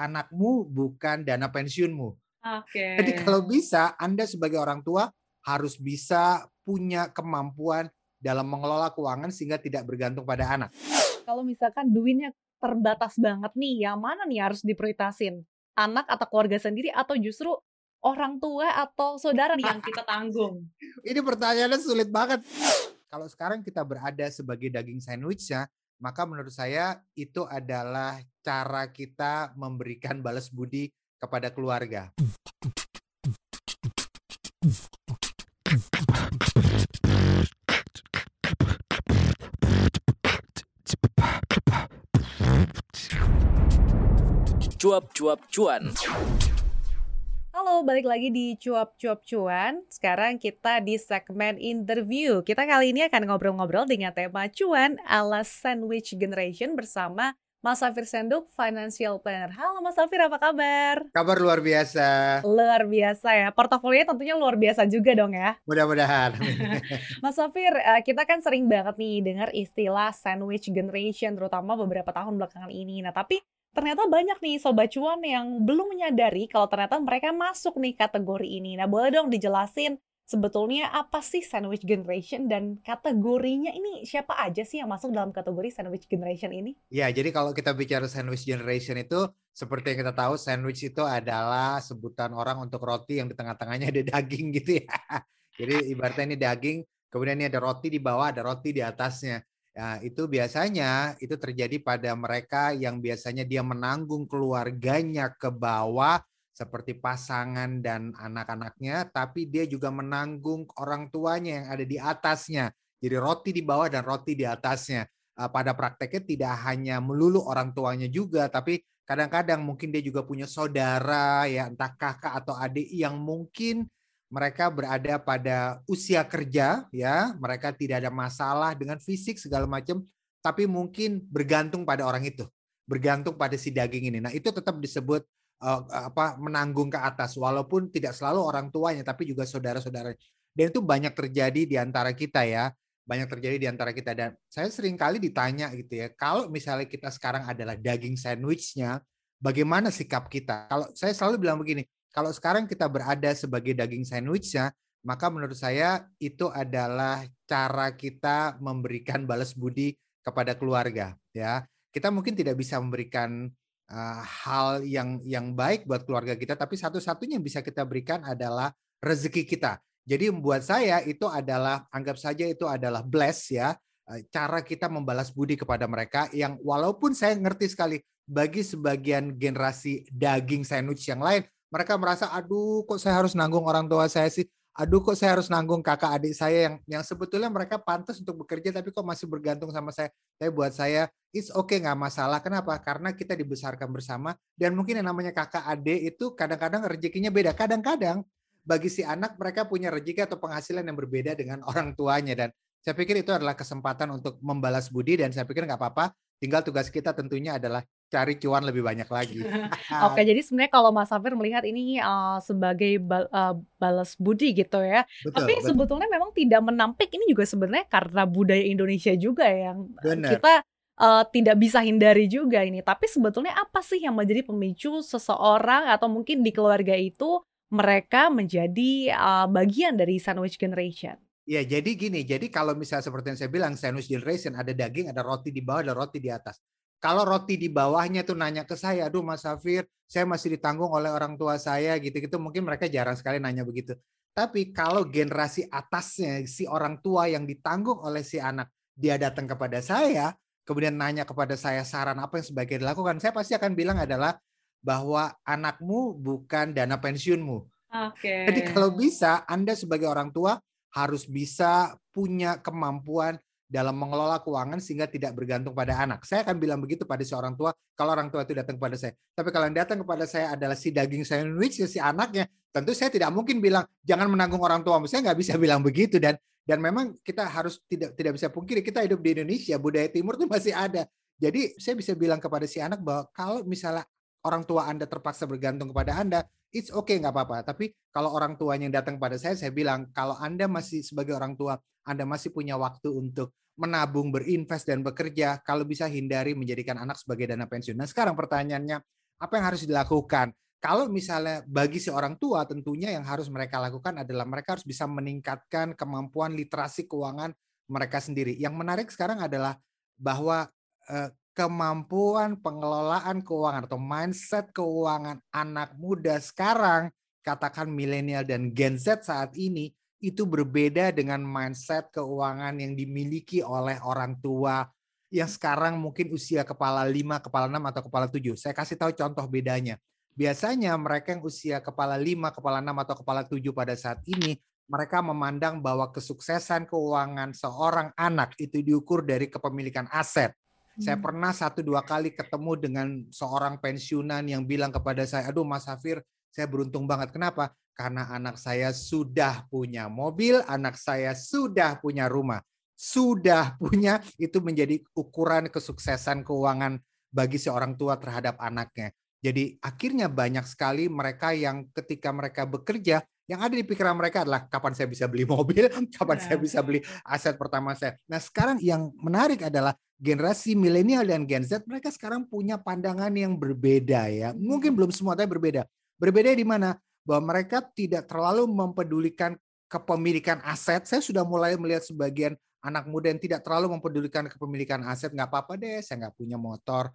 anakmu bukan dana pensiunmu. Oke. Jadi kalau bisa Anda sebagai orang tua harus bisa punya kemampuan dalam mengelola keuangan sehingga tidak bergantung pada anak. Kalau misalkan duitnya terbatas banget nih, yang mana nih harus diprioritasin? Anak atau keluarga sendiri atau justru orang tua atau saudara nih yang kita tanggung? Ini pertanyaannya sulit banget. Kalau sekarang kita berada sebagai daging sandwichnya, maka menurut saya itu adalah cara kita memberikan balas budi kepada keluarga. Cuap-cuap cuan. Halo, balik lagi di Cuap-Cuap Cuan. Sekarang kita di segmen interview. Kita kali ini akan ngobrol-ngobrol dengan tema cuan ala sandwich generation bersama Mas Safir Senduk, Financial Planner. Halo Mas Safir, apa kabar? Kabar luar biasa. Luar biasa ya. Portofolionya tentunya luar biasa juga dong ya. Mudah-mudahan. Mas Safir, eh, kita kan sering banget nih dengar istilah sandwich generation, terutama beberapa tahun belakangan ini. Nah, tapi ternyata banyak nih sobat cuan yang belum menyadari kalau ternyata mereka masuk nih kategori ini. Nah, boleh dong dijelasin sebetulnya apa sih sandwich generation dan kategorinya ini siapa aja sih yang masuk dalam kategori sandwich generation ini? Ya, jadi kalau kita bicara sandwich generation itu seperti yang kita tahu sandwich itu adalah sebutan orang untuk roti yang di tengah-tengahnya ada daging gitu ya. Jadi ibaratnya ini daging, kemudian ini ada roti di bawah, ada roti di atasnya. Ya, itu biasanya itu terjadi pada mereka yang biasanya dia menanggung keluarganya ke bawah seperti pasangan dan anak-anaknya, tapi dia juga menanggung orang tuanya yang ada di atasnya. Jadi roti di bawah dan roti di atasnya. Eh, pada prakteknya tidak hanya melulu orang tuanya juga, tapi kadang-kadang mungkin dia juga punya saudara, ya entah kakak atau adik yang mungkin mereka berada pada usia kerja, ya mereka tidak ada masalah dengan fisik segala macam, tapi mungkin bergantung pada orang itu, bergantung pada si daging ini. Nah itu tetap disebut uh, apa menanggung ke atas walaupun tidak selalu orang tuanya tapi juga saudara-saudara. Dan itu banyak terjadi di antara kita ya. Banyak terjadi di antara kita dan saya sering kali ditanya gitu ya, kalau misalnya kita sekarang adalah daging sandwichnya, bagaimana sikap kita? Kalau saya selalu bilang begini, kalau sekarang kita berada sebagai daging sandwichnya, maka menurut saya itu adalah cara kita memberikan balas budi kepada keluarga ya. Kita mungkin tidak bisa memberikan uh, hal yang yang baik buat keluarga kita, tapi satu-satunya yang bisa kita berikan adalah rezeki kita. Jadi buat saya itu adalah anggap saja itu adalah bless ya, cara kita membalas budi kepada mereka yang walaupun saya ngerti sekali bagi sebagian generasi daging sandwich yang lain, mereka merasa aduh kok saya harus nanggung orang tua saya sih aduh kok saya harus nanggung kakak adik saya yang yang sebetulnya mereka pantas untuk bekerja tapi kok masih bergantung sama saya. Tapi buat saya it's okay nggak masalah. Kenapa? Karena kita dibesarkan bersama dan mungkin yang namanya kakak adik itu kadang-kadang rezekinya beda. Kadang-kadang bagi si anak mereka punya rezeki atau penghasilan yang berbeda dengan orang tuanya dan saya pikir itu adalah kesempatan untuk membalas budi dan saya pikir nggak apa-apa. Tinggal tugas kita tentunya adalah cari cuan lebih banyak lagi. Oke, jadi sebenarnya kalau Mas Safir melihat ini uh, sebagai bal uh, balas budi gitu ya. Betul, Tapi betul. sebetulnya memang tidak menampik ini juga sebenarnya karena budaya Indonesia juga ya, yang Bener. kita uh, tidak bisa hindari juga ini. Tapi sebetulnya apa sih yang menjadi pemicu seseorang atau mungkin di keluarga itu mereka menjadi uh, bagian dari sandwich generation? Ya, jadi gini, jadi kalau misalnya seperti yang saya bilang sandwich generation ada daging, ada roti di bawah, ada roti di atas. Kalau roti di bawahnya tuh nanya ke saya, aduh Mas Safir, saya masih ditanggung oleh orang tua saya gitu-gitu, mungkin mereka jarang sekali nanya begitu. Tapi kalau generasi atasnya si orang tua yang ditanggung oleh si anak, dia datang kepada saya, kemudian nanya kepada saya saran apa yang sebaiknya dilakukan, saya pasti akan bilang adalah bahwa anakmu bukan dana pensiunmu. Oke. Okay. Jadi kalau bisa Anda sebagai orang tua harus bisa punya kemampuan dalam mengelola keuangan sehingga tidak bergantung pada anak. Saya akan bilang begitu pada seorang tua kalau orang tua itu datang kepada saya. Tapi kalau yang datang kepada saya adalah si daging sandwich si anaknya, tentu saya tidak mungkin bilang jangan menanggung orang tua. Saya nggak bisa bilang begitu dan dan memang kita harus tidak tidak bisa pungkiri kita hidup di Indonesia budaya timur itu masih ada. Jadi saya bisa bilang kepada si anak bahwa kalau misalnya orang tua Anda terpaksa bergantung kepada Anda, it's okay nggak apa-apa. Tapi kalau orang tuanya yang datang pada saya, saya bilang kalau Anda masih sebagai orang tua, Anda masih punya waktu untuk menabung, berinvest dan bekerja, kalau bisa hindari menjadikan anak sebagai dana pensiun. Nah sekarang pertanyaannya, Apa yang harus dilakukan? Kalau misalnya bagi seorang tua tentunya yang harus mereka lakukan adalah mereka harus bisa meningkatkan kemampuan literasi keuangan mereka sendiri. Yang menarik sekarang adalah bahwa eh, kemampuan pengelolaan keuangan atau mindset keuangan anak muda sekarang, katakan milenial dan Gen Z saat ini itu berbeda dengan mindset keuangan yang dimiliki oleh orang tua yang sekarang mungkin usia kepala 5, kepala 6 atau kepala 7. Saya kasih tahu contoh bedanya. Biasanya mereka yang usia kepala 5, kepala 6 atau kepala 7 pada saat ini mereka memandang bahwa kesuksesan keuangan seorang anak itu diukur dari kepemilikan aset. Hmm. Saya pernah satu dua kali ketemu dengan seorang pensiunan yang bilang kepada saya, aduh Mas Hafir, saya beruntung banget. Kenapa? Karena anak saya sudah punya mobil, anak saya sudah punya rumah. Sudah punya, itu menjadi ukuran kesuksesan keuangan bagi seorang tua terhadap anaknya. Jadi akhirnya banyak sekali mereka yang ketika mereka bekerja yang ada di pikiran mereka adalah kapan saya bisa beli mobil, kapan yeah. saya bisa beli aset pertama saya. Nah sekarang yang menarik adalah generasi milenial dan Gen Z mereka sekarang punya pandangan yang berbeda ya. Mungkin belum semua tapi berbeda. Berbeda di mana? Bahwa mereka tidak terlalu mempedulikan kepemilikan aset. Saya sudah mulai melihat sebagian anak muda yang tidak terlalu mempedulikan kepemilikan aset. Nggak apa-apa deh, saya nggak punya motor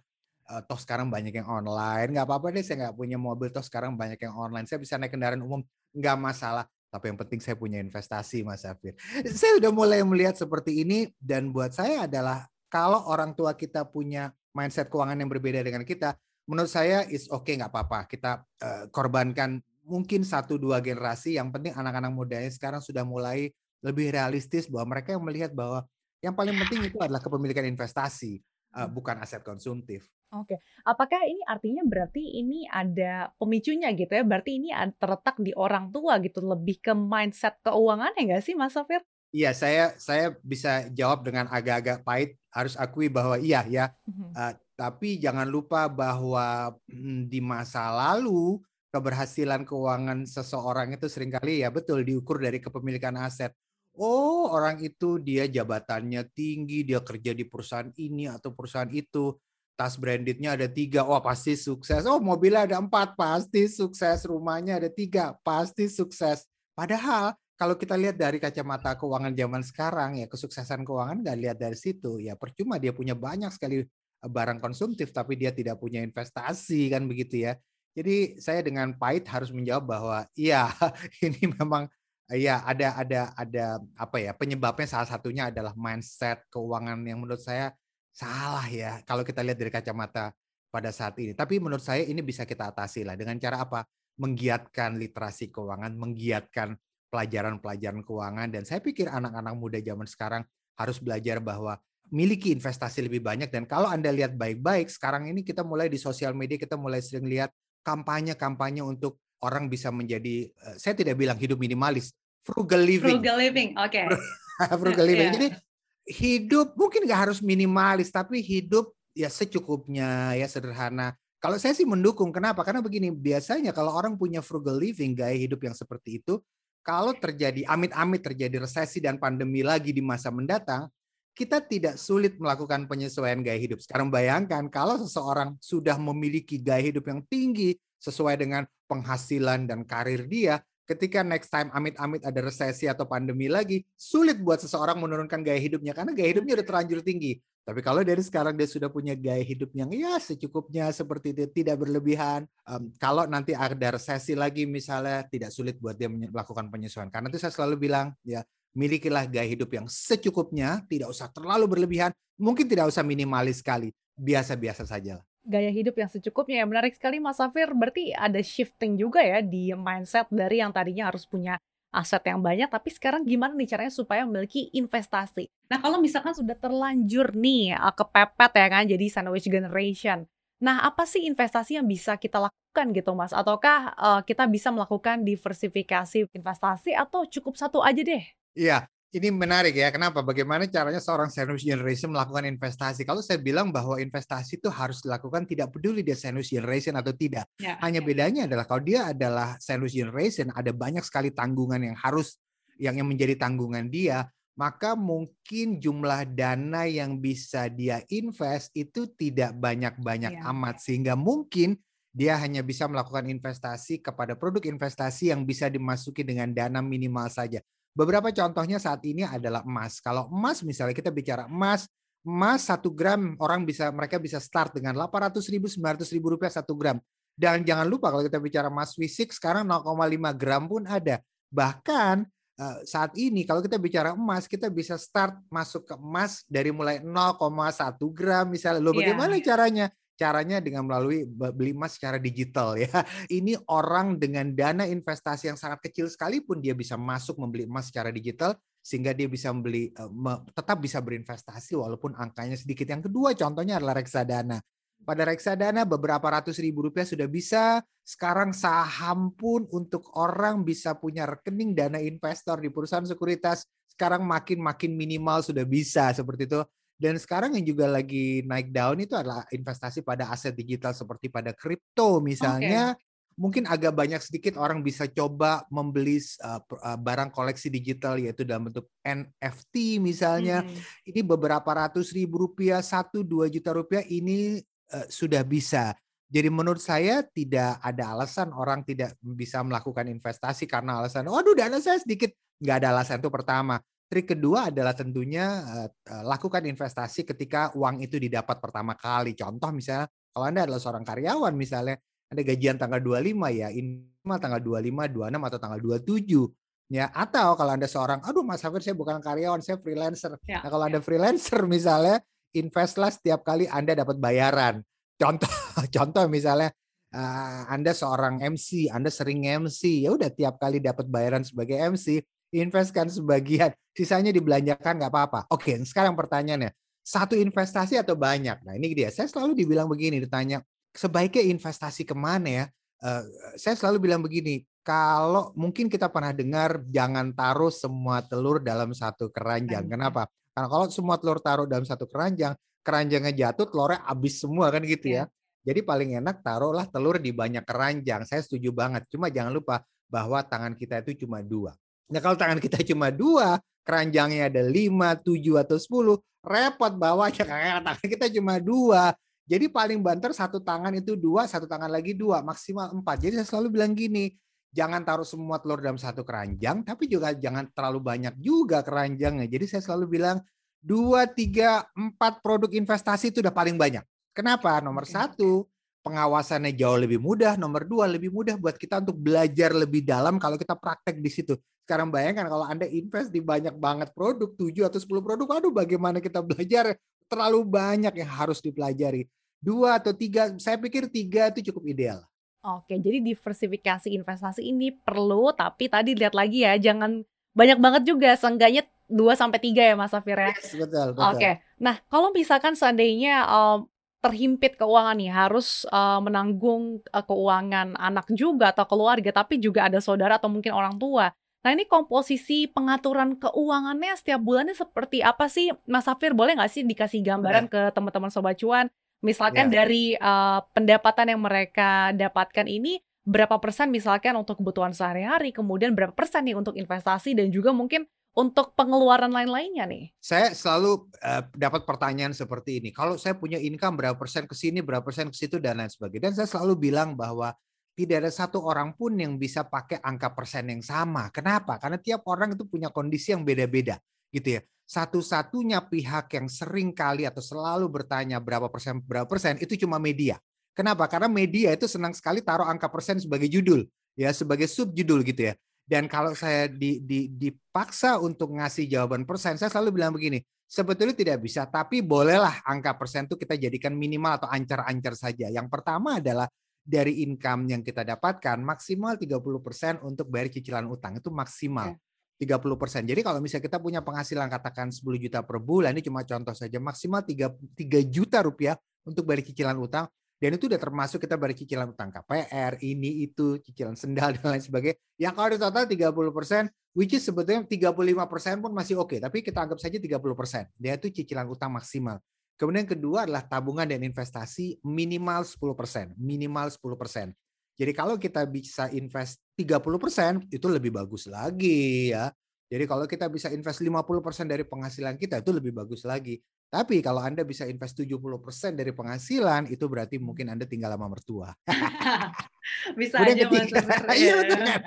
uh, toh sekarang banyak yang online nggak apa-apa deh saya nggak punya mobil toh sekarang banyak yang online saya bisa naik kendaraan umum nggak masalah tapi yang penting saya punya investasi Mas Safir. Saya udah mulai melihat seperti ini dan buat saya adalah kalau orang tua kita punya mindset keuangan yang berbeda dengan kita menurut saya is okay, nggak apa-apa. Kita uh, korbankan mungkin satu dua generasi yang penting anak-anak mudanya sekarang sudah mulai lebih realistis bahwa mereka yang melihat bahwa yang paling penting itu adalah kepemilikan investasi uh, bukan aset konsumtif. Oke, apakah ini artinya berarti ini ada pemicunya gitu ya? Berarti ini terletak di orang tua gitu, lebih ke mindset keuangan ya nggak sih, Mas Safir? Iya, saya saya bisa jawab dengan agak-agak pahit. Harus akui bahwa iya ya. Uh, tapi jangan lupa bahwa hmm, di masa lalu keberhasilan keuangan seseorang itu sering kali ya betul diukur dari kepemilikan aset oh orang itu dia jabatannya tinggi, dia kerja di perusahaan ini atau perusahaan itu, tas brandednya ada tiga, oh pasti sukses. Oh mobilnya ada empat, pasti sukses. Rumahnya ada tiga, pasti sukses. Padahal kalau kita lihat dari kacamata keuangan zaman sekarang ya kesuksesan keuangan nggak lihat dari situ ya percuma dia punya banyak sekali eh, barang konsumtif tapi dia tidak punya investasi kan begitu ya. Jadi saya dengan pahit harus menjawab bahwa iya ini memang Iya, ada ada ada apa ya? Penyebabnya salah satunya adalah mindset keuangan yang menurut saya salah ya kalau kita lihat dari kacamata pada saat ini. Tapi menurut saya ini bisa kita atasi lah dengan cara apa? Menggiatkan literasi keuangan, menggiatkan pelajaran-pelajaran keuangan dan saya pikir anak-anak muda zaman sekarang harus belajar bahwa miliki investasi lebih banyak dan kalau Anda lihat baik-baik sekarang ini kita mulai di sosial media kita mulai sering lihat kampanye-kampanye untuk orang bisa menjadi uh, saya tidak bilang hidup minimalis, frugal living. Frugal living, oke. Okay. frugal living. Yeah. Jadi hidup mungkin nggak harus minimalis, tapi hidup ya secukupnya, ya sederhana. Kalau saya sih mendukung, kenapa? Karena begini, biasanya kalau orang punya frugal living, gaya hidup yang seperti itu, kalau terjadi amit-amit terjadi resesi dan pandemi lagi di masa mendatang, kita tidak sulit melakukan penyesuaian gaya hidup. Sekarang bayangkan kalau seseorang sudah memiliki gaya hidup yang tinggi, sesuai dengan penghasilan dan karir dia, ketika next time amit-amit ada resesi atau pandemi lagi, sulit buat seseorang menurunkan gaya hidupnya karena gaya hidupnya udah terlanjur tinggi. Tapi kalau dari sekarang dia sudah punya gaya hidup yang ya secukupnya seperti itu, tidak berlebihan. Um, kalau nanti ada resesi lagi misalnya, tidak sulit buat dia melakukan penyesuaian. Karena itu saya selalu bilang, ya milikilah gaya hidup yang secukupnya, tidak usah terlalu berlebihan, mungkin tidak usah minimalis sekali, biasa-biasa saja gaya hidup yang secukupnya ya. Menarik sekali Mas Safir, berarti ada shifting juga ya di mindset dari yang tadinya harus punya aset yang banyak, tapi sekarang gimana nih caranya supaya memiliki investasi? Nah kalau misalkan sudah terlanjur nih eh, kepepet ya kan, jadi sandwich generation. Nah apa sih investasi yang bisa kita lakukan gitu Mas? Ataukah uh, kita bisa melakukan diversifikasi investasi atau cukup satu aja deh? Iya, ini menarik ya. Kenapa? Bagaimana caranya seorang sandwich generation melakukan investasi? Kalau saya bilang bahwa investasi itu harus dilakukan tidak peduli dia sandwich generation atau tidak. Ya, Hanya ya. bedanya adalah kalau dia adalah sandwich generation, ada banyak sekali tanggungan yang harus yang yang menjadi tanggungan dia, maka mungkin jumlah dana yang bisa dia invest itu tidak banyak-banyak ya. amat sehingga mungkin dia hanya bisa melakukan investasi kepada produk investasi yang bisa dimasuki dengan dana minimal saja. Beberapa contohnya saat ini adalah emas. Kalau emas misalnya kita bicara emas, emas satu gram orang bisa mereka bisa start dengan 800 ribu, 900 ribu rupiah satu gram. Dan jangan lupa kalau kita bicara emas fisik sekarang 0,5 gram pun ada. Bahkan eh, saat ini kalau kita bicara emas kita bisa start masuk ke emas dari mulai 0,1 gram misalnya. Loh iya. bagaimana yeah. caranya? Caranya dengan melalui beli emas secara digital ya. Ini orang dengan dana investasi yang sangat kecil sekalipun dia bisa masuk membeli emas secara digital sehingga dia bisa membeli eh, tetap bisa berinvestasi walaupun angkanya sedikit. Yang kedua contohnya adalah reksadana. Pada reksadana beberapa ratus ribu rupiah sudah bisa. Sekarang saham pun untuk orang bisa punya rekening dana investor di perusahaan sekuritas. Sekarang makin makin minimal sudah bisa seperti itu. Dan sekarang yang juga lagi naik daun itu adalah investasi pada aset digital seperti pada kripto misalnya. Okay. Mungkin agak banyak sedikit orang bisa coba membeli uh, barang koleksi digital yaitu dalam bentuk NFT misalnya. Hmm. Ini beberapa ratus ribu rupiah, satu dua juta rupiah ini uh, sudah bisa. Jadi menurut saya tidak ada alasan orang tidak bisa melakukan investasi karena alasan, waduh dana saya sedikit. Nggak ada alasan itu pertama. Trik kedua adalah tentunya uh, lakukan investasi ketika uang itu didapat pertama kali. Contoh misalnya kalau Anda adalah seorang karyawan misalnya ada gajian tanggal 25 ya, ini tanggal 25, 26 atau tanggal 27 ya atau kalau Anda seorang aduh Mas Hafir saya bukan karyawan, saya freelancer. Ya, nah, kalau ya. Anda freelancer misalnya investlah setiap kali Anda dapat bayaran. Contoh contoh misalnya uh, Anda seorang MC, Anda sering MC, ya udah tiap kali dapat bayaran sebagai MC, investkan sebagian, sisanya dibelanjakan nggak apa-apa. Oke, sekarang pertanyaannya, satu investasi atau banyak? Nah ini dia, saya selalu dibilang begini, ditanya, sebaiknya investasi ke mana ya? Uh, saya selalu bilang begini, kalau mungkin kita pernah dengar jangan taruh semua telur dalam satu keranjang. Kenapa? Karena kalau semua telur taruh dalam satu keranjang, keranjangnya jatuh, telurnya habis semua kan gitu ya. Iya. Jadi paling enak taruhlah telur di banyak keranjang. Saya setuju banget. Cuma jangan lupa bahwa tangan kita itu cuma dua. Nah kalau tangan kita cuma dua, keranjangnya ada lima, tujuh atau sepuluh, repot bawahnya kayak tangan kita cuma dua. Jadi paling banter satu tangan itu dua, satu tangan lagi dua, maksimal empat. Jadi saya selalu bilang gini, jangan taruh semua telur dalam satu keranjang, tapi juga jangan terlalu banyak juga keranjangnya. Jadi saya selalu bilang dua, tiga, empat produk investasi itu udah paling banyak. Kenapa? Nomor satu, pengawasannya jauh lebih mudah. Nomor dua, lebih mudah buat kita untuk belajar lebih dalam kalau kita praktek di situ. Sekarang bayangkan kalau Anda invest di banyak banget produk, 7 atau 10 produk, aduh bagaimana kita belajar terlalu banyak yang harus dipelajari. Dua atau tiga, saya pikir tiga itu cukup ideal. Oke, jadi diversifikasi investasi ini perlu, tapi tadi lihat lagi ya, jangan banyak banget juga, seenggaknya 2 sampai 3 ya Mas Safir ya. Yes, betul, betul. Oke. Nah, kalau misalkan seandainya um, terhimpit keuangan nih, harus uh, menanggung uh, keuangan anak juga atau keluarga, tapi juga ada saudara atau mungkin orang tua. Nah ini komposisi pengaturan keuangannya setiap bulannya seperti apa sih, Mas Safir? Boleh nggak sih dikasih gambaran ke teman-teman Sobat Cuan? Misalkan ya. dari uh, pendapatan yang mereka dapatkan ini, berapa persen misalkan untuk kebutuhan sehari-hari, kemudian berapa persen nih untuk investasi dan juga mungkin untuk pengeluaran lain-lainnya nih? Saya selalu uh, dapat pertanyaan seperti ini. Kalau saya punya income berapa persen ke sini, berapa persen ke situ dan lain sebagainya. Dan saya selalu bilang bahwa tidak ada satu orang pun yang bisa pakai angka persen yang sama. Kenapa? Karena tiap orang itu punya kondisi yang beda-beda, gitu ya. Satu-satunya pihak yang sering kali atau selalu bertanya berapa persen berapa persen itu cuma media. Kenapa? Karena media itu senang sekali taruh angka persen sebagai judul, ya sebagai subjudul gitu ya. Dan kalau saya di, di, dipaksa untuk ngasih jawaban persen, saya selalu bilang begini, sebetulnya tidak bisa, tapi bolehlah angka persen itu kita jadikan minimal atau ancar-ancar saja. Yang pertama adalah dari income yang kita dapatkan maksimal 30% untuk bayar cicilan utang itu maksimal. Okay. 30%. Jadi kalau misalnya kita punya penghasilan katakan 10 juta per bulan, ini cuma contoh saja, maksimal 3, 3 juta rupiah untuk bayar cicilan utang, dan itu udah termasuk kita bayar cicilan utang KPR, ini, itu, cicilan sendal, dan lain sebagainya. Yang kalau di total 30%, which is sebetulnya 35% pun masih oke, okay, tapi kita anggap saja 30%. Dia itu cicilan utang maksimal. Kemudian yang kedua adalah tabungan dan investasi minimal 10%, minimal 10%. Jadi kalau kita bisa invest 30% itu lebih bagus lagi ya. Jadi kalau kita bisa invest 50% dari penghasilan kita itu lebih bagus lagi. Tapi kalau Anda bisa invest 70% dari penghasilan, itu berarti mungkin Anda tinggal sama mertua. bisa Kemudian aja ketiga, iya betul kan?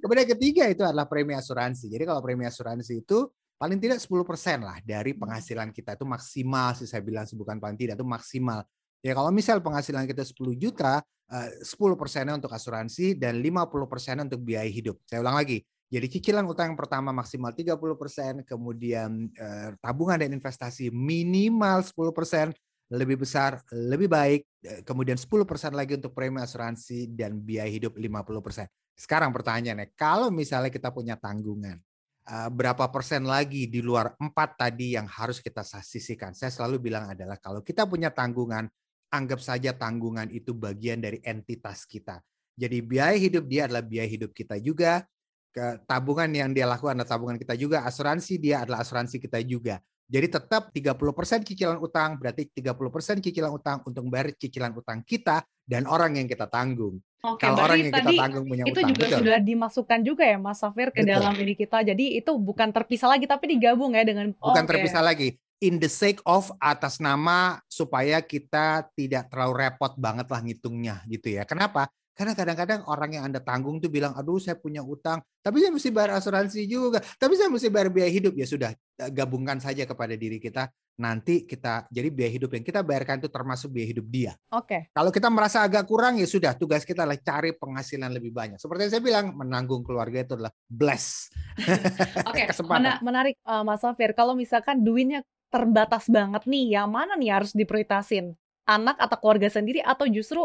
Kemudian ketiga itu adalah premi asuransi. Jadi kalau premi asuransi itu paling tidak 10% lah dari hmm. penghasilan kita itu maksimal sih saya bilang bukan paling tidak itu maksimal. Ya kalau misal penghasilan kita 10 juta, 10 eh, persennya untuk asuransi dan 50 persennya untuk biaya hidup. Saya ulang lagi, jadi cicilan utang yang pertama maksimal 30%, kemudian eh, tabungan dan investasi minimal 10%, lebih besar, lebih baik, eh, kemudian 10% lagi untuk premi asuransi dan biaya hidup 50%. Sekarang pertanyaannya, kalau misalnya kita punya tanggungan, eh, berapa persen lagi di luar empat tadi yang harus kita sisihkan? Saya selalu bilang adalah kalau kita punya tanggungan, anggap saja tanggungan itu bagian dari entitas kita. Jadi biaya hidup dia adalah biaya hidup kita juga, ke tabungan yang dia lakukan adalah tabungan kita juga, asuransi dia adalah asuransi kita juga. Jadi tetap 30% cicilan utang berarti 30% cicilan utang untuk membayar cicilan utang kita dan orang yang kita tanggung. Oke, Kalau orang yang kita tanggung punya itu utang, juga betul. sudah dimasukkan juga ya Mas Safir ke betul. dalam diri kita. Jadi itu bukan terpisah lagi tapi digabung ya dengan oh, bukan okay. terpisah lagi. In the sake of atas nama supaya kita tidak terlalu repot banget lah ngitungnya gitu ya. Kenapa? Karena kadang-kadang orang yang Anda tanggung tuh bilang, aduh saya punya utang, tapi saya mesti bayar asuransi juga, tapi saya mesti bayar biaya hidup. Ya sudah, eh, gabungkan saja kepada diri kita. Nanti kita, jadi biaya hidup yang kita bayarkan itu termasuk biaya hidup dia. Oke. Okay. Kalau kita merasa agak kurang, ya sudah, tugas kita adalah cari penghasilan lebih banyak. Seperti yang saya bilang, menanggung keluarga itu adalah bless. Oke, okay. Mena menarik uh, Mas Safir. Kalau misalkan duitnya terbatas banget nih, yang mana nih harus diprioritasin? Anak atau keluarga sendiri atau justru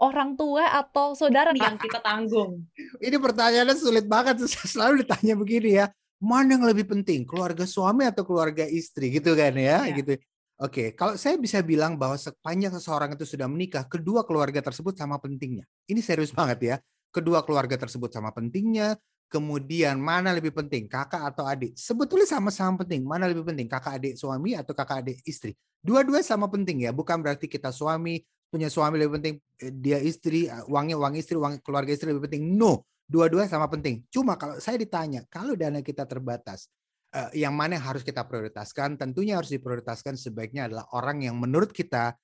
orang tua atau saudara nih yang kita tanggung? Ini pertanyaannya sulit banget. Selalu ditanya begini ya. Mana yang lebih penting, keluarga suami atau keluarga istri gitu kan ya, ya. gitu. Oke, kalau saya bisa bilang bahwa sepanjang seseorang itu sudah menikah, kedua keluarga tersebut sama pentingnya. Ini serius banget ya. Kedua keluarga tersebut sama pentingnya. Kemudian mana lebih penting, kakak atau adik? Sebetulnya sama-sama penting. Mana lebih penting, kakak adik suami atau kakak adik istri? Dua-dua sama penting ya. Bukan berarti kita suami punya suami lebih penting, eh, dia istri, eh, uangnya uang istri, uang keluarga istri lebih penting. No, dua-dua sama penting. Cuma kalau saya ditanya, kalau dana kita terbatas, eh, yang mana yang harus kita prioritaskan? Tentunya harus diprioritaskan sebaiknya adalah orang yang menurut kita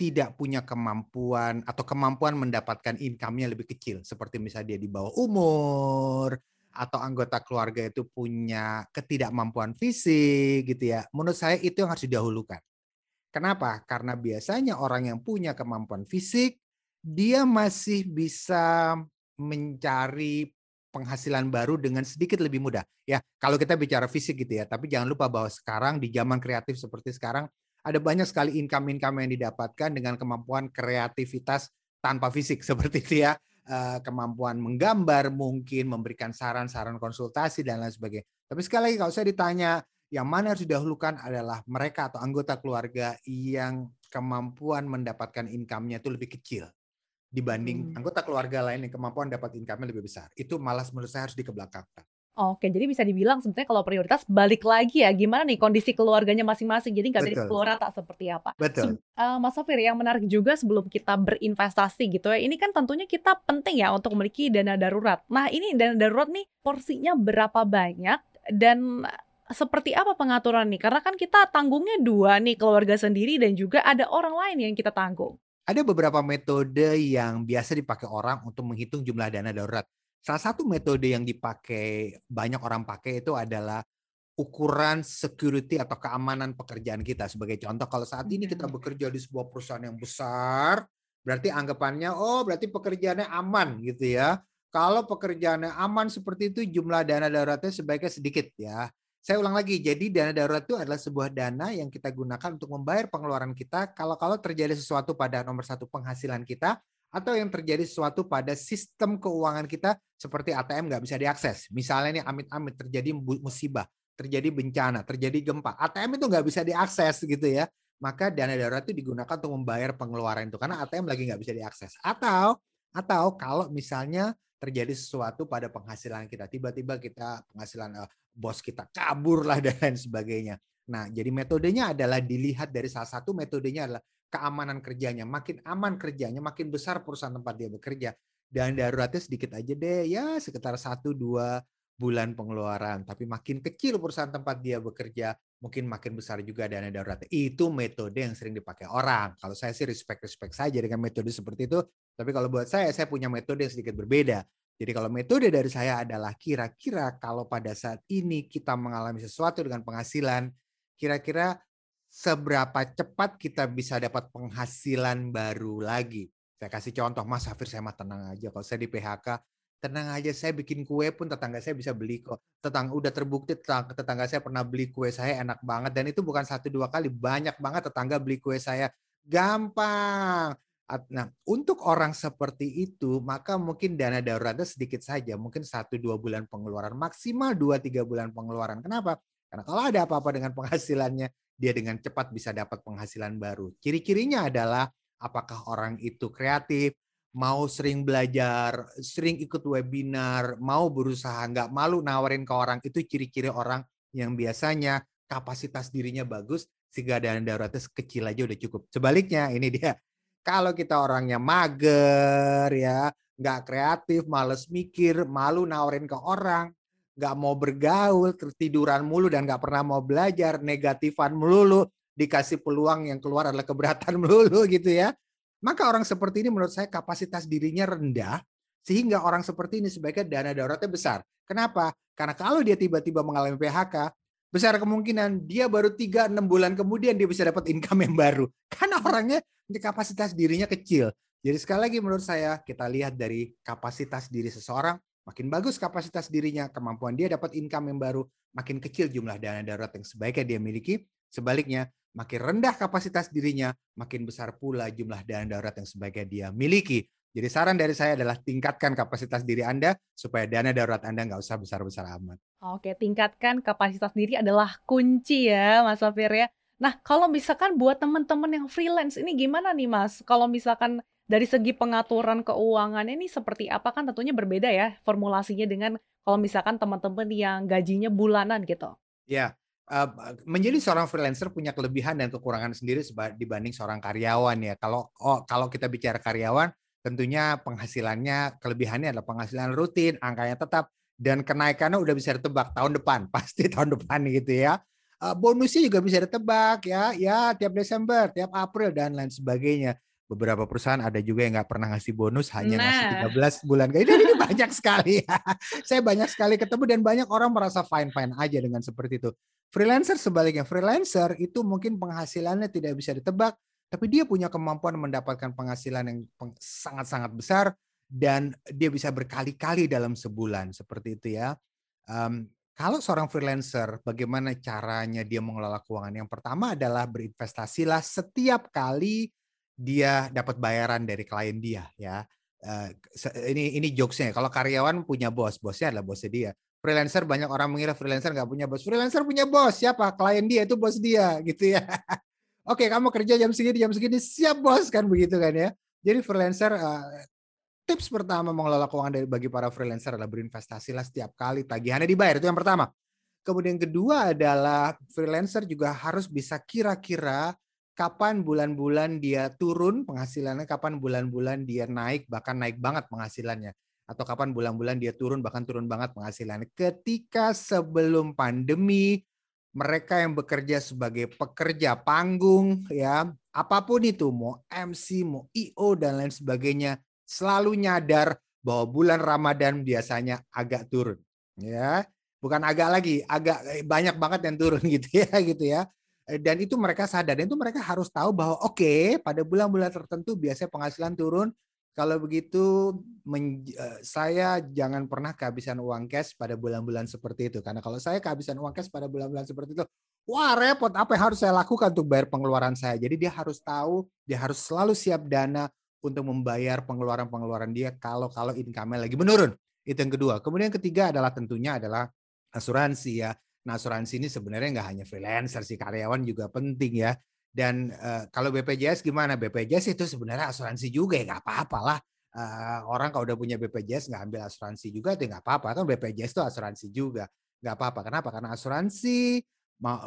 tidak punya kemampuan atau kemampuan mendapatkan income-nya lebih kecil. Seperti misalnya dia di bawah umur, atau anggota keluarga itu punya ketidakmampuan fisik gitu ya. Menurut saya itu yang harus didahulukan. Kenapa? Karena biasanya orang yang punya kemampuan fisik, dia masih bisa mencari penghasilan baru dengan sedikit lebih mudah. Ya, kalau kita bicara fisik gitu ya, tapi jangan lupa bahwa sekarang di zaman kreatif seperti sekarang ada banyak sekali income-income yang didapatkan dengan kemampuan kreativitas tanpa fisik seperti itu ya. Eh, kemampuan menggambar mungkin memberikan saran-saran konsultasi dan lain sebagainya. Tapi sekali lagi kalau saya ditanya yang mana harus didahulukan adalah mereka atau anggota keluarga yang kemampuan mendapatkan income-nya itu lebih kecil dibanding hmm. anggota keluarga lain yang kemampuan dapat income-nya lebih besar. Itu malas menurut saya harus dikebelakangkan. Oke, jadi bisa dibilang sebenarnya kalau prioritas balik lagi ya, gimana nih kondisi keluarganya masing-masing. Jadi nggak bisa keluar rata seperti apa. Betul. uh, Mas Safir, yang menarik juga sebelum kita berinvestasi gitu ya, ini kan tentunya kita penting ya untuk memiliki dana darurat. Nah ini dana darurat nih porsinya berapa banyak dan seperti apa pengaturan nih? Karena kan kita tanggungnya dua nih, keluarga sendiri dan juga ada orang lain yang kita tanggung. Ada beberapa metode yang biasa dipakai orang untuk menghitung jumlah dana darurat. Salah satu metode yang dipakai banyak orang pakai itu adalah ukuran security atau keamanan pekerjaan kita. Sebagai contoh, kalau saat ini kita bekerja di sebuah perusahaan yang besar, berarti anggapannya, oh berarti pekerjaannya aman gitu ya. Kalau pekerjaannya aman seperti itu, jumlah dana daruratnya sebaiknya sedikit ya. Saya ulang lagi, jadi dana darurat itu adalah sebuah dana yang kita gunakan untuk membayar pengeluaran kita kalau-kalau terjadi sesuatu pada nomor satu penghasilan kita atau yang terjadi sesuatu pada sistem keuangan kita seperti ATM nggak bisa diakses. Misalnya ini amit-amit terjadi musibah, terjadi bencana, terjadi gempa, ATM itu nggak bisa diakses gitu ya. Maka dana darurat itu digunakan untuk membayar pengeluaran itu karena ATM lagi nggak bisa diakses. Atau atau kalau misalnya terjadi sesuatu pada penghasilan kita. Tiba-tiba kita penghasilan uh, bos kita kabur lah dan lain sebagainya. Nah, jadi metodenya adalah dilihat dari salah satu metodenya adalah keamanan kerjanya. Makin aman kerjanya, makin besar perusahaan tempat dia bekerja. Dan daruratnya sedikit aja deh, ya sekitar satu dua bulan pengeluaran. Tapi makin kecil perusahaan tempat dia bekerja, mungkin makin besar juga dana darurat. Itu metode yang sering dipakai orang. Kalau saya sih respect-respect saja dengan metode seperti itu. Tapi kalau buat saya, saya punya metode yang sedikit berbeda. Jadi kalau metode dari saya adalah kira-kira kalau pada saat ini kita mengalami sesuatu dengan penghasilan, kira-kira seberapa cepat kita bisa dapat penghasilan baru lagi. Saya kasih contoh, Mas Hafir saya mah tenang aja. Kalau saya di PHK, tenang aja saya bikin kue pun tetangga saya bisa beli kok. Tetangga udah terbukti tetangga, tetangga saya pernah beli kue saya enak banget dan itu bukan satu dua kali, banyak banget tetangga beli kue saya. Gampang. Nah, untuk orang seperti itu, maka mungkin dana daruratnya sedikit saja, mungkin satu dua bulan pengeluaran, maksimal dua tiga bulan pengeluaran. Kenapa? Karena kalau ada apa-apa dengan penghasilannya, dia dengan cepat bisa dapat penghasilan baru. Ciri-cirinya adalah apakah orang itu kreatif, mau sering belajar, sering ikut webinar, mau berusaha, nggak malu nawarin ke orang, itu ciri-ciri orang yang biasanya kapasitas dirinya bagus, sehingga dana daruratnya kecil aja udah cukup. Sebaliknya, ini dia. Kalau kita orangnya mager, ya nggak kreatif, males mikir, malu nawarin ke orang, nggak mau bergaul, tiduran mulu dan nggak pernah mau belajar, negatifan melulu, dikasih peluang yang keluar adalah keberatan melulu gitu ya maka orang seperti ini menurut saya kapasitas dirinya rendah sehingga orang seperti ini sebaiknya dana daruratnya besar. Kenapa? Karena kalau dia tiba-tiba mengalami PHK, besar kemungkinan dia baru 3-6 bulan kemudian dia bisa dapat income yang baru. Karena orangnya kapasitas dirinya kecil. Jadi sekali lagi menurut saya kita lihat dari kapasitas diri seseorang, makin bagus kapasitas dirinya, kemampuan dia dapat income yang baru, makin kecil jumlah dana darurat yang sebaiknya dia miliki. Sebaliknya, makin rendah kapasitas dirinya, makin besar pula jumlah dana darurat yang sebaiknya dia miliki. Jadi saran dari saya adalah tingkatkan kapasitas diri Anda supaya dana darurat Anda nggak usah besar-besar amat. Oke, tingkatkan kapasitas diri adalah kunci ya Mas Safir ya. Nah, kalau misalkan buat teman-teman yang freelance ini gimana nih Mas? Kalau misalkan dari segi pengaturan keuangan ini seperti apa kan tentunya berbeda ya formulasinya dengan kalau misalkan teman-teman yang gajinya bulanan gitu. Ya, menjadi seorang freelancer punya kelebihan dan kekurangan sendiri dibanding seorang karyawan ya. Kalau oh, kalau kita bicara karyawan, tentunya penghasilannya kelebihannya adalah penghasilan rutin, angkanya tetap dan kenaikannya udah bisa ditebak tahun depan, pasti tahun depan gitu ya. bonusnya juga bisa ditebak ya, ya tiap Desember, tiap April dan lain sebagainya beberapa perusahaan ada juga yang nggak pernah ngasih bonus hanya nah. ngasih 13 bulan ini, ini banyak sekali ya. saya banyak sekali ketemu dan banyak orang merasa fine fine aja dengan seperti itu freelancer sebaliknya freelancer itu mungkin penghasilannya tidak bisa ditebak tapi dia punya kemampuan mendapatkan penghasilan yang sangat sangat besar dan dia bisa berkali-kali dalam sebulan seperti itu ya um, kalau seorang freelancer, bagaimana caranya dia mengelola keuangan? Yang pertama adalah berinvestasilah setiap kali dia dapat bayaran dari klien dia ya. Uh, ini ini jokesnya. Kalau karyawan punya bos, bosnya adalah bosnya dia. Freelancer banyak orang mengira freelancer nggak punya bos. Freelancer punya bos siapa? Klien dia itu bos dia gitu ya. Oke, kamu kerja jam segini jam segini siap bos kan begitu kan ya. Jadi freelancer uh, tips pertama mengelola keuangan dari bagi para freelancer adalah berinvestasilah setiap kali tagihannya dibayar itu yang pertama. Kemudian kedua adalah freelancer juga harus bisa kira-kira kapan bulan-bulan dia turun penghasilannya, kapan bulan-bulan dia naik, bahkan naik banget penghasilannya. Atau kapan bulan-bulan dia turun, bahkan turun banget penghasilannya. Ketika sebelum pandemi, mereka yang bekerja sebagai pekerja panggung, ya apa pun itu, mau MC, mau IO, dan lain sebagainya, selalu nyadar bahwa bulan Ramadan biasanya agak turun. ya Bukan agak lagi, agak eh, banyak banget yang turun gitu ya, gitu ya Eh, dan itu mereka sadar dan itu mereka harus tahu bahwa oke okay, pada bulan-bulan tertentu biasanya penghasilan turun kalau begitu uh, saya jangan pernah kehabisan uang cash pada bulan-bulan seperti itu. Karena kalau saya kehabisan uang cash pada bulan-bulan seperti itu wah repot. Apa yang harus saya lakukan untuk bayar pengeluaran saya? Jadi dia harus tahu dia harus selalu siap dana untuk membayar pengeluaran-pengeluaran dia kalau kalau income-nya lagi menurun. Itu yang kedua. Kemudian yang ketiga adalah tentunya adalah asuransi ya. Nah, asuransi ini sebenarnya nggak hanya freelancer sih, karyawan juga penting ya. Dan uh, kalau BPJS gimana? BPJS itu sebenarnya asuransi juga ya nggak apa-apa lah. Uh, orang kalau udah punya BPJS nggak ambil asuransi juga itu nggak apa-apa kan BPJS itu asuransi juga nggak apa-apa. Kenapa? Karena asuransi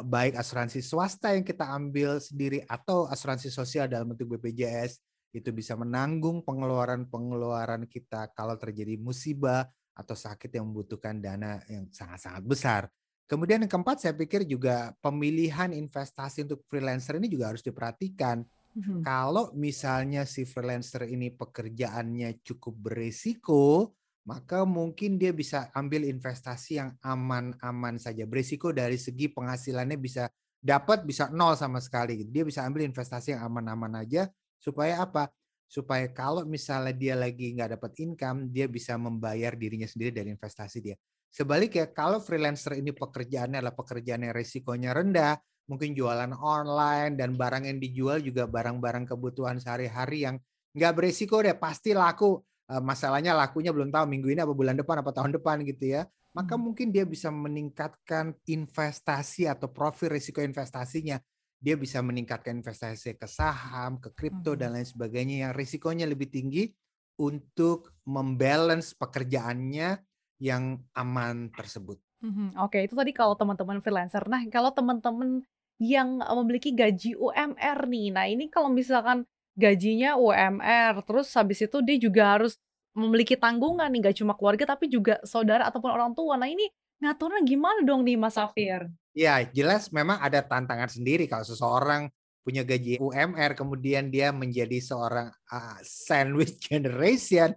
baik asuransi swasta yang kita ambil sendiri atau asuransi sosial dalam bentuk BPJS itu bisa menanggung pengeluaran-pengeluaran kita kalau terjadi musibah atau sakit yang membutuhkan dana yang sangat-sangat besar. Kemudian yang keempat saya pikir juga pemilihan investasi untuk freelancer ini juga harus diperhatikan. Mm-hmm. Kalau misalnya si freelancer ini pekerjaannya cukup beresiko, maka mungkin dia bisa ambil investasi yang aman-aman saja. Beresiko dari segi penghasilannya bisa dapat bisa nol sama sekali. Dia bisa ambil investasi yang aman-aman aja supaya apa? Supaya kalau misalnya dia lagi nggak dapat income, dia bisa membayar dirinya sendiri dari investasi dia. Sebaliknya kalau freelancer ini pekerjaannya adalah pekerjaan yang risikonya rendah, mungkin jualan online dan barang yang dijual juga barang-barang kebutuhan sehari-hari yang nggak berisiko deh, pasti laku. Eh, masalahnya lakunya belum tahu minggu ini apa bulan depan apa tahun depan gitu ya. Maka hmm. mungkin dia bisa meningkatkan investasi atau profil risiko investasinya. Dia bisa meningkatkan investasi ke saham, ke kripto dan hmm. lain sebagainya yang risikonya lebih tinggi untuk membalance pekerjaannya yang aman tersebut. Mhm, oke itu tadi kalau teman-teman freelancer. Nah kalau teman-teman yang, memiliki gaji UMR nih, nah ini kalau misalkan gajinya UMR, terus habis itu dia juga harus memiliki tanggungan nih, gak cuma keluarga tapi juga saudara ataupun orang tua. Nah ini ngaturnya gimana dong nih Mas Safir? Ya jelas memang ada tantangan sendiri kalau seseorang punya gaji UMR kemudian dia menjadi seorang, uh, sandwich generation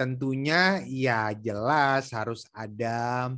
tentunya ya jelas harus ada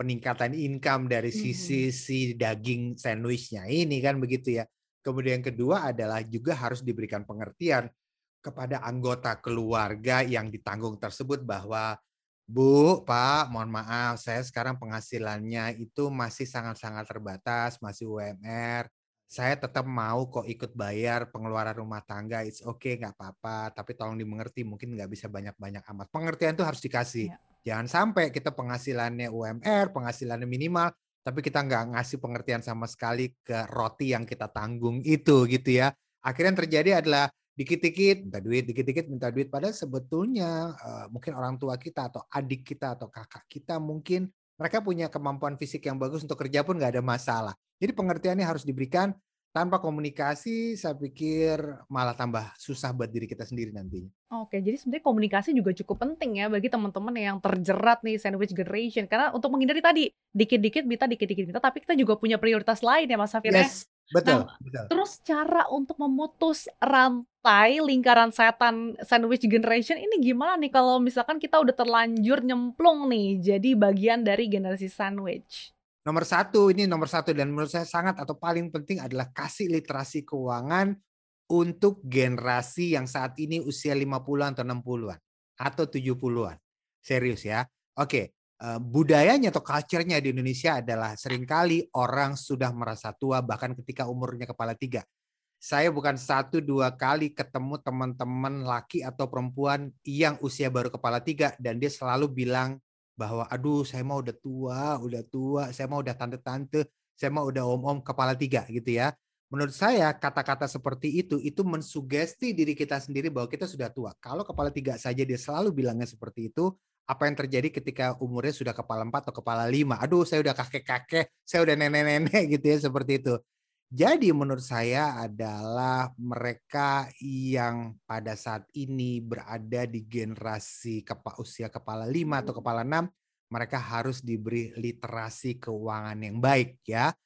peningkatan income dari sisi mm-hmm. si daging sandwichnya ini kan begitu ya. Kemudian yang kedua adalah juga harus diberikan pengertian kepada anggota keluarga yang ditanggung tersebut bahwa Bu, Pak, mohon maaf, saya sekarang penghasilannya itu masih sangat-sangat terbatas, masih UMR saya tetap mau kok ikut bayar pengeluaran rumah tangga, it's okay, nggak apa-apa, tapi tolong dimengerti, mungkin nggak bisa banyak-banyak amat. Pengertian itu harus dikasih. Ya. Jangan sampai kita penghasilannya UMR, penghasilannya minimal, tapi kita nggak ngasih pengertian sama sekali ke roti yang kita tanggung itu gitu ya. Akhirnya yang terjadi adalah dikit-dikit minta duit, dikit-dikit minta duit. Padahal sebetulnya uh, mungkin orang tua kita atau adik kita atau kakak kita mungkin mereka punya kemampuan fisik yang bagus untuk kerja pun nggak ada masalah. Jadi pengertiannya harus diberikan tanpa komunikasi saya pikir malah tambah susah buat diri kita sendiri nantinya. Oke, jadi sebenarnya komunikasi juga cukup penting ya bagi teman-teman yang terjerat nih sandwich generation karena untuk menghindari tadi dikit-dikit minta dikit-dikit minta tapi kita juga punya prioritas lain ya Mas Safir ya. yes, betul, nah, betul. Terus cara untuk memutus rantai lingkaran setan sandwich generation ini gimana nih kalau misalkan kita udah terlanjur nyemplung nih jadi bagian dari generasi sandwich? Nomor satu, ini nomor satu dan menurut saya sangat atau paling penting adalah kasih literasi keuangan untuk generasi yang saat ini usia 50-an atau 60-an atau 70-an. Serius ya. Oke, uh, budayanya atau culture-nya di Indonesia adalah sering kali orang sudah merasa tua bahkan ketika umurnya kepala tiga. Saya bukan satu dua kali ketemu teman-teman laki atau perempuan yang usia baru kepala tiga dan dia selalu bilang bahwa aduh saya mau udah tua, udah tua, saya mau udah tante-tante, saya mau udah om-om kepala tiga gitu ya. Menurut saya kata-kata seperti itu itu mensugesti diri kita sendiri bahwa kita sudah tua. Kalau kepala tiga saja dia selalu bilangnya seperti itu, apa yang terjadi ketika umurnya sudah kepala empat atau kepala lima? Aduh, saya udah kakek-kakek, saya udah nenek-nenek gitu ya seperti itu. Jadi menurut saya adalah mereka yang pada saat ini berada di generasi kepa, usia kepala lima atau kepala enam, mereka harus diberi literasi keuangan yang baik ya.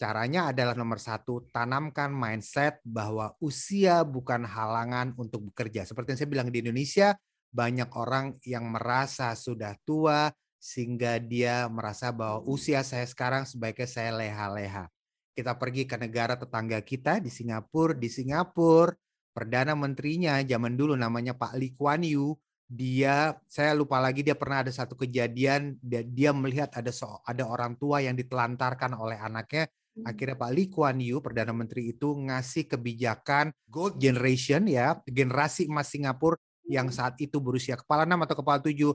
Caranya adalah nomor satu, tanamkan mindset bahwa usia bukan halangan untuk bekerja. Seperti yang saya bilang di Indonesia, banyak orang yang merasa sudah tua sehingga dia merasa bahwa usia saya sekarang sebaiknya saya leha-leha kita pergi ke negara tetangga kita di Singapura, di Singapura perdana menterinya zaman dulu namanya Pak Lee Kuan Yew, dia saya lupa lagi dia pernah ada satu kejadian dia, dia melihat ada so, ada orang tua yang ditelantarkan oleh anaknya hmm. akhirnya Pak Lee Kuan Yew perdana menteri itu ngasih kebijakan gold generation ya generasi emas Singapura yang hmm. saat itu berusia kepala enam atau kepala tujuh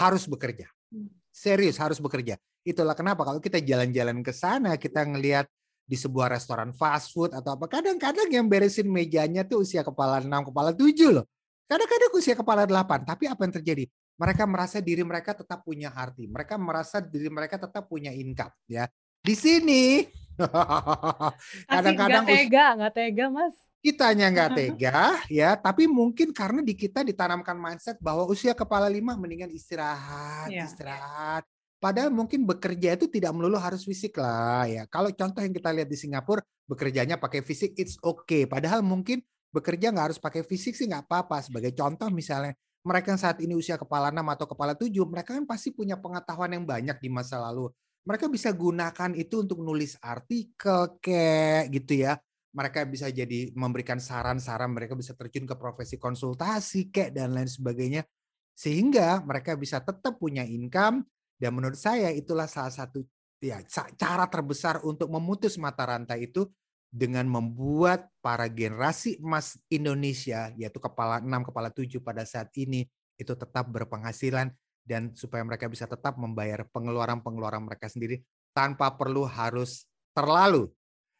harus bekerja hmm. serius harus bekerja itulah kenapa kalau kita jalan-jalan ke sana kita ngelihat di sebuah restoran fast food atau apa. Kadang-kadang yang beresin mejanya tuh usia kepala 6, kepala 7 loh. Kadang-kadang usia kepala 8. Tapi apa yang terjadi? Mereka merasa diri mereka tetap punya arti. Mereka merasa diri mereka tetap punya income. ya. Di sini kadang-kadang nggak tega, nggak tega mas. Kitanya nggak tega, ya. Tapi mungkin karena di kita ditanamkan mindset bahwa usia kepala lima mendingan istirahat, yeah. istirahat Padahal mungkin bekerja itu tidak melulu harus fisik lah ya. Kalau contoh yang kita lihat di Singapura, bekerjanya pakai fisik, it's okay. Padahal mungkin bekerja nggak harus pakai fisik sih nggak apa-apa. Sebagai contoh misalnya, mereka yang saat ini usia kepala 6 atau kepala 7, mereka kan pasti punya pengetahuan yang banyak di masa lalu. Mereka bisa gunakan itu untuk nulis artikel kayak gitu ya. Mereka bisa jadi memberikan saran-saran, mereka bisa terjun ke profesi konsultasi kayak dan lain sebagainya. Sehingga mereka bisa tetap punya income, dan menurut saya itulah salah satu ya cara terbesar untuk memutus mata rantai itu dengan membuat para generasi emas Indonesia yaitu kepala 6 kepala 7 pada saat ini itu tetap berpenghasilan dan supaya mereka bisa tetap membayar pengeluaran-pengeluaran mereka sendiri tanpa perlu harus terlalu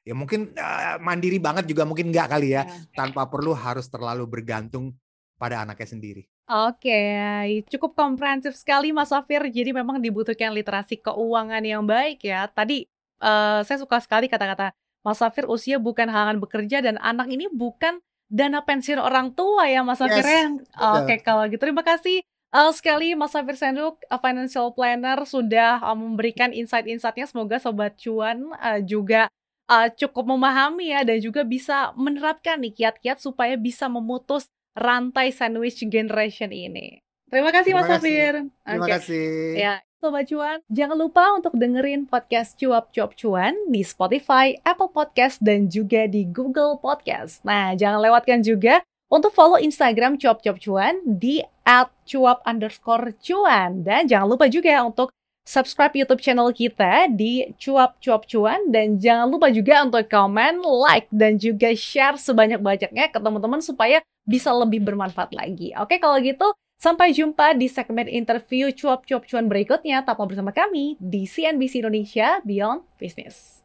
ya mungkin uh, mandiri banget juga mungkin enggak kali ya, ya tanpa perlu harus terlalu bergantung pada anaknya sendiri. Oke, cukup komprehensif sekali Mas Safir. Jadi memang dibutuhkan literasi keuangan yang baik ya. Tadi uh, saya suka sekali kata-kata Mas Safir usia bukan halangan bekerja dan anak ini bukan dana pensiun orang tua ya Mas Safir ya. Oke, kalau gitu terima kasih uh, sekali Mas Safir Senduk, uh, financial planner sudah uh, memberikan insight-insightnya. Semoga sobat cuan uh, juga uh, cukup memahami ya dan juga bisa menerapkan nih kiat-kiat supaya bisa memutus rantai sandwich generation ini. Terima kasih Terima Mas Safir. Terima okay. kasih. Ya, Sobat Cuan, jangan lupa untuk dengerin podcast Cuap Cuap Cuan di Spotify, Apple Podcast, dan juga di Google Podcast. Nah, jangan lewatkan juga untuk follow Instagram Cuap Cuap Cuan di at cuap underscore cuan. Dan jangan lupa juga untuk subscribe YouTube channel kita di Cuap Cuap Cuan dan jangan lupa juga untuk komen, like dan juga share sebanyak-banyaknya ke teman-teman supaya bisa lebih bermanfaat lagi. Oke, kalau gitu sampai jumpa di segmen interview Cuap Cuap Cuan berikutnya. Tetaplah bersama kami di CNBC Indonesia Beyond Business.